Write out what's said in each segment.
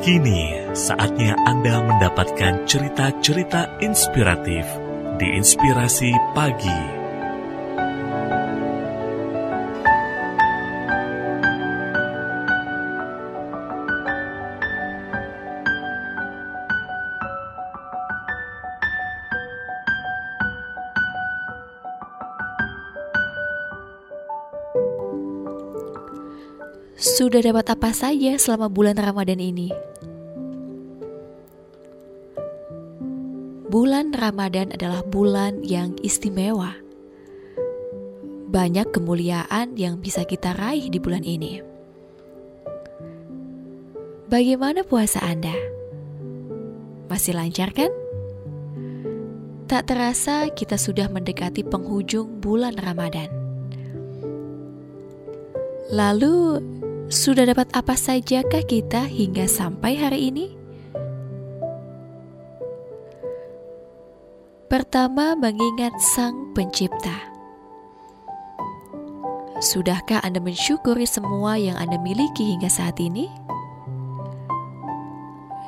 Kini saatnya Anda mendapatkan cerita-cerita inspiratif di Inspirasi Pagi. Sudah dapat apa saja selama bulan Ramadan ini? Bulan Ramadan adalah bulan yang istimewa. Banyak kemuliaan yang bisa kita raih di bulan ini. Bagaimana puasa Anda? Masih lancar kan? Tak terasa kita sudah mendekati penghujung bulan Ramadan. Lalu, sudah dapat apa sajakah kita hingga sampai hari ini? Pertama, mengingat Sang Pencipta. Sudahkah Anda mensyukuri semua yang Anda miliki hingga saat ini?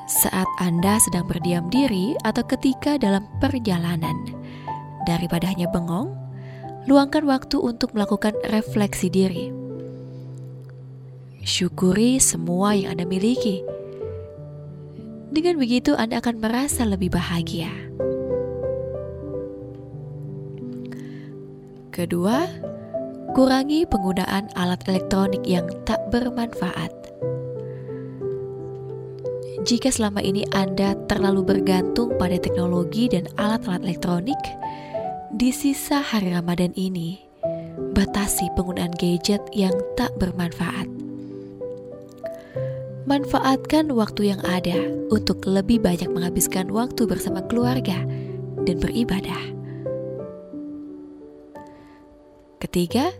Saat Anda sedang berdiam diri atau ketika dalam perjalanan, daripada hanya bengong, luangkan waktu untuk melakukan refleksi diri Syukuri semua yang Anda miliki. Dengan begitu, Anda akan merasa lebih bahagia. Kedua, kurangi penggunaan alat elektronik yang tak bermanfaat. Jika selama ini Anda terlalu bergantung pada teknologi dan alat-alat elektronik, di sisa hari Ramadan ini, batasi penggunaan gadget yang tak bermanfaat. Manfaatkan waktu yang ada untuk lebih banyak menghabiskan waktu bersama keluarga dan beribadah. Ketiga,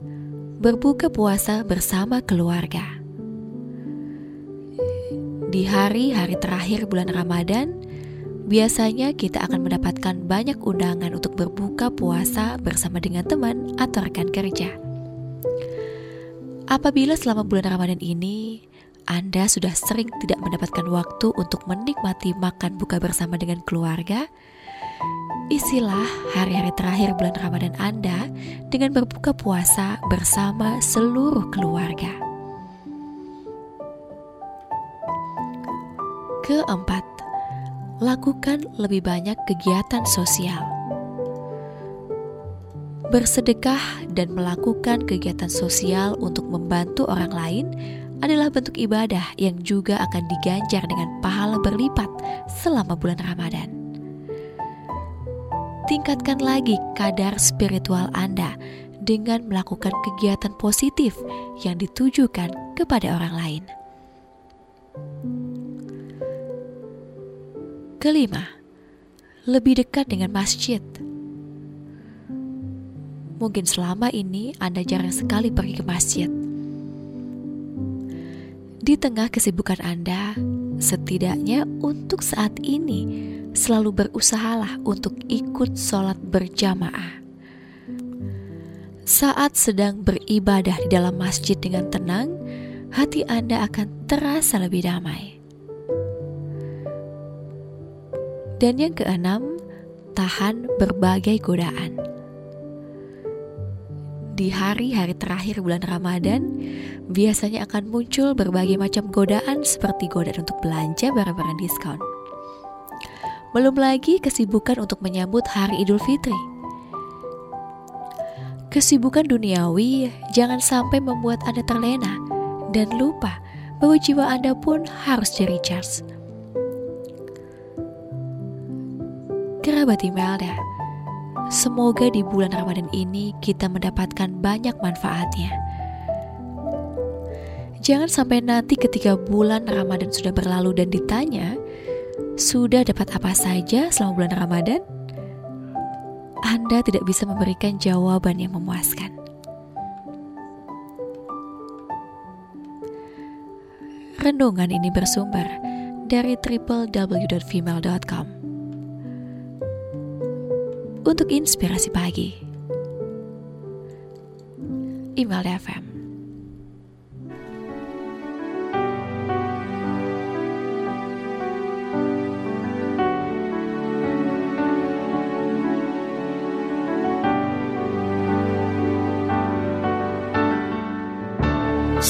berbuka puasa bersama keluarga. Di hari-hari terakhir bulan Ramadan, biasanya kita akan mendapatkan banyak undangan untuk berbuka puasa bersama dengan teman atau rekan kerja. Apabila selama bulan Ramadan ini anda sudah sering tidak mendapatkan waktu untuk menikmati makan buka bersama dengan keluarga, isilah hari-hari terakhir bulan Ramadan Anda dengan berbuka puasa bersama seluruh keluarga. Keempat, lakukan lebih banyak kegiatan sosial. Bersedekah dan melakukan kegiatan sosial untuk membantu orang lain adalah bentuk ibadah yang juga akan diganjar dengan pahala berlipat selama bulan Ramadan. Tingkatkan lagi kadar spiritual Anda dengan melakukan kegiatan positif yang ditujukan kepada orang lain. Kelima, lebih dekat dengan masjid. Mungkin selama ini Anda jarang sekali pergi ke masjid di tengah kesibukan Anda, setidaknya untuk saat ini selalu berusahalah untuk ikut sholat berjamaah. Saat sedang beribadah di dalam masjid dengan tenang, hati Anda akan terasa lebih damai. Dan yang keenam, tahan berbagai godaan di hari-hari terakhir bulan Ramadan, biasanya akan muncul berbagai macam godaan seperti godaan untuk belanja barang-barang diskon. Belum lagi kesibukan untuk menyambut hari Idul Fitri. Kesibukan duniawi jangan sampai membuat Anda terlena dan lupa bahwa jiwa Anda pun harus di recharge. Kerabat Imelda, Semoga di bulan Ramadan ini kita mendapatkan banyak manfaatnya. Jangan sampai nanti ketika bulan Ramadan sudah berlalu dan ditanya, sudah dapat apa saja selama bulan Ramadan? Anda tidak bisa memberikan jawaban yang memuaskan. Renungan ini bersumber dari www.female.com untuk inspirasi pagi. Email FM.